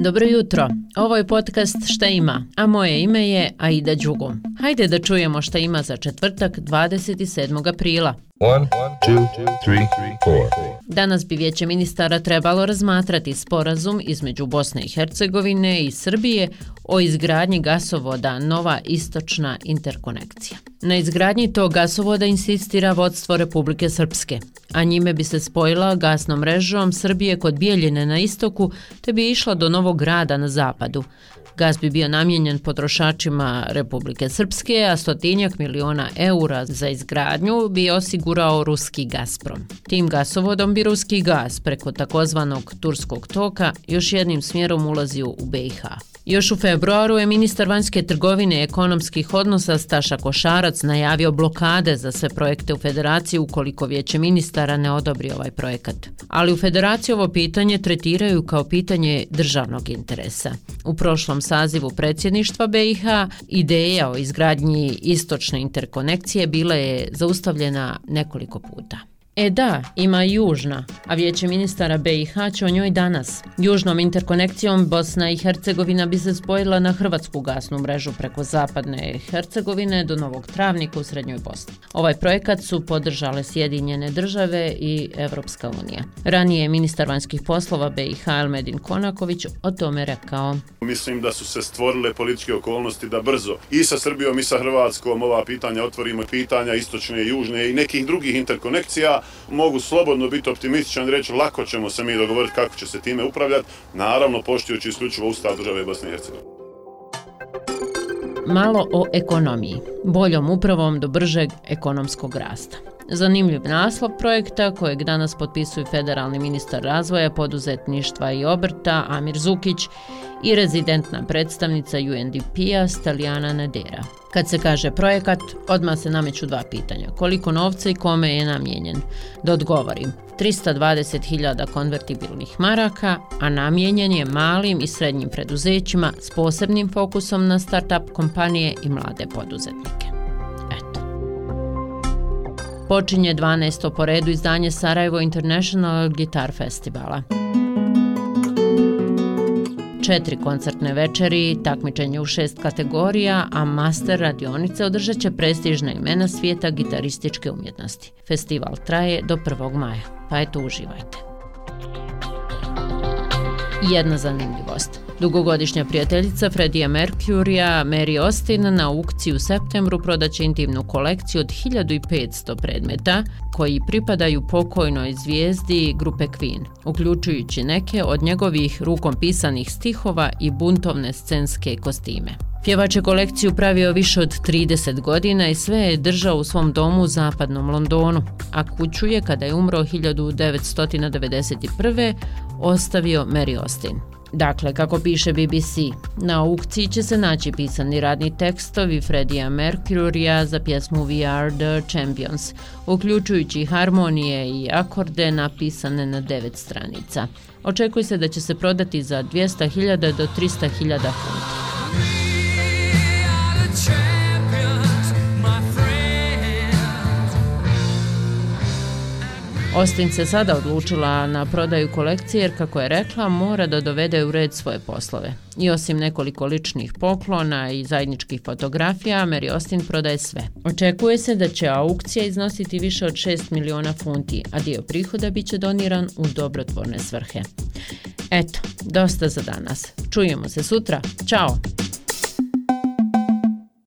Dobro jutro, ovo je podcast Šta ima, a moje ime je Aida Đugo. Hajde da čujemo šta ima za četvrtak 27. aprila. One, two, three, Danas bi vijeće ministara trebalo razmatrati sporazum između Bosne i Hercegovine i Srbije o izgradnji gasovoda Nova istočna interkonekcija. Na izgradnji tog gasovoda insistira vodstvo Republike Srpske, a njime bi se spojila gasnom mrežom Srbije kod Bijeljine na istoku te bi išla do Novog grada na zapadu. Gaz bi bio namjenjen potrošačima Republike Srpske, a stotinjak miliona eura za izgradnju bi osigurao ruski Gazprom. Tim gasovodom bi ruski gaz preko takozvanog turskog toka još jednim smjerom ulazio u BiH. Još u februaru je ministar vanjske trgovine i ekonomskih odnosa Staša Košarac najavio blokade za sve projekte u federaciji ukoliko vijeće ministara ne odobri ovaj projekat. Ali u federaciji ovo pitanje tretiraju kao pitanje državnog interesa. U prošlom sazivu predsjedništva BiH ideja o izgradnji istočne interkonekcije bila je zaustavljena nekoliko puta. E da, ima južna, a vijeće ministara BiH će o njoj danas. Južnom interkonekcijom Bosna i Hercegovina bi se spojila na hrvatsku gasnu mrežu preko zapadne Hercegovine do Novog Travnika u Srednjoj Bosni. Ovaj projekat su podržale Sjedinjene države i Evropska unija. Ranije je ministar vanjskih poslova BiH Elmedin Konaković o tome rekao. Mislim da su se stvorile političke okolnosti da brzo i sa Srbijom i sa Hrvatskom ova pitanja otvorimo pitanja istočne i južne i nekih drugih interkonekcija mogu slobodno biti optimističan i reći lako ćemo se mi dogovoriti kako će se time upravljati, naravno poštujući isključivo ustav države Bosne i Hercegovine. Malo o ekonomiji, boljom upravom do bržeg ekonomskog rasta. Zanimljiv naslov projekta kojeg danas potpisuju federalni ministar razvoja, poduzetništva i obrta Amir Zukić i rezidentna predstavnica UNDP-a Stalijana Nadera. Kad se kaže projekat, odmah se nameću dva pitanja. Koliko novca i kome je namjenjen? Da odgovorim, 320.000 konvertibilnih maraka, a namjenjen je malim i srednjim preduzećima s posebnim fokusom na start-up kompanije i mlade poduzetnike. Eto. Počinje 12. po redu izdanje Sarajevo International Guitar Festivala četiri koncertne večeri, takmičenje u šest kategorija, a master radionice održat će prestižna imena svijeta gitarističke umjetnosti. Festival traje do 1. maja, pa eto uživajte. Jedna zanimljivost. Dugogodišnja prijateljica Fredija Mercurija, Mary Austin, na aukciji u septembru prodaće intimnu kolekciju od 1500 predmeta koji pripadaju pokojnoj zvijezdi grupe Queen, uključujući neke od njegovih rukom pisanih stihova i buntovne scenske kostime. Pjevač je kolekciju pravio više od 30 godina i sve je držao u svom domu u zapadnom Londonu, a kuću je, kada je umro 1991. ostavio Mary Austin. Dakle, kako piše BBC, na aukciji će se naći pisani radni tekstovi Fredija Mercurija za pjesmu We Are The Champions, uključujući harmonije i akorde napisane na devet stranica. Očekuje se da će se prodati za 200.000 do 300.000 funta. Ostin se sada odlučila na prodaju kolekcije jer, kako je rekla, mora da dovede u red svoje poslove. I osim nekoliko ličnih poklona i zajedničkih fotografija, Mary Austin prodaje sve. Očekuje se da će aukcija iznositi više od 6 miliona funti, a dio prihoda biće doniran u dobrotvorne svrhe. Eto, dosta za danas. Čujemo se sutra. Ćao!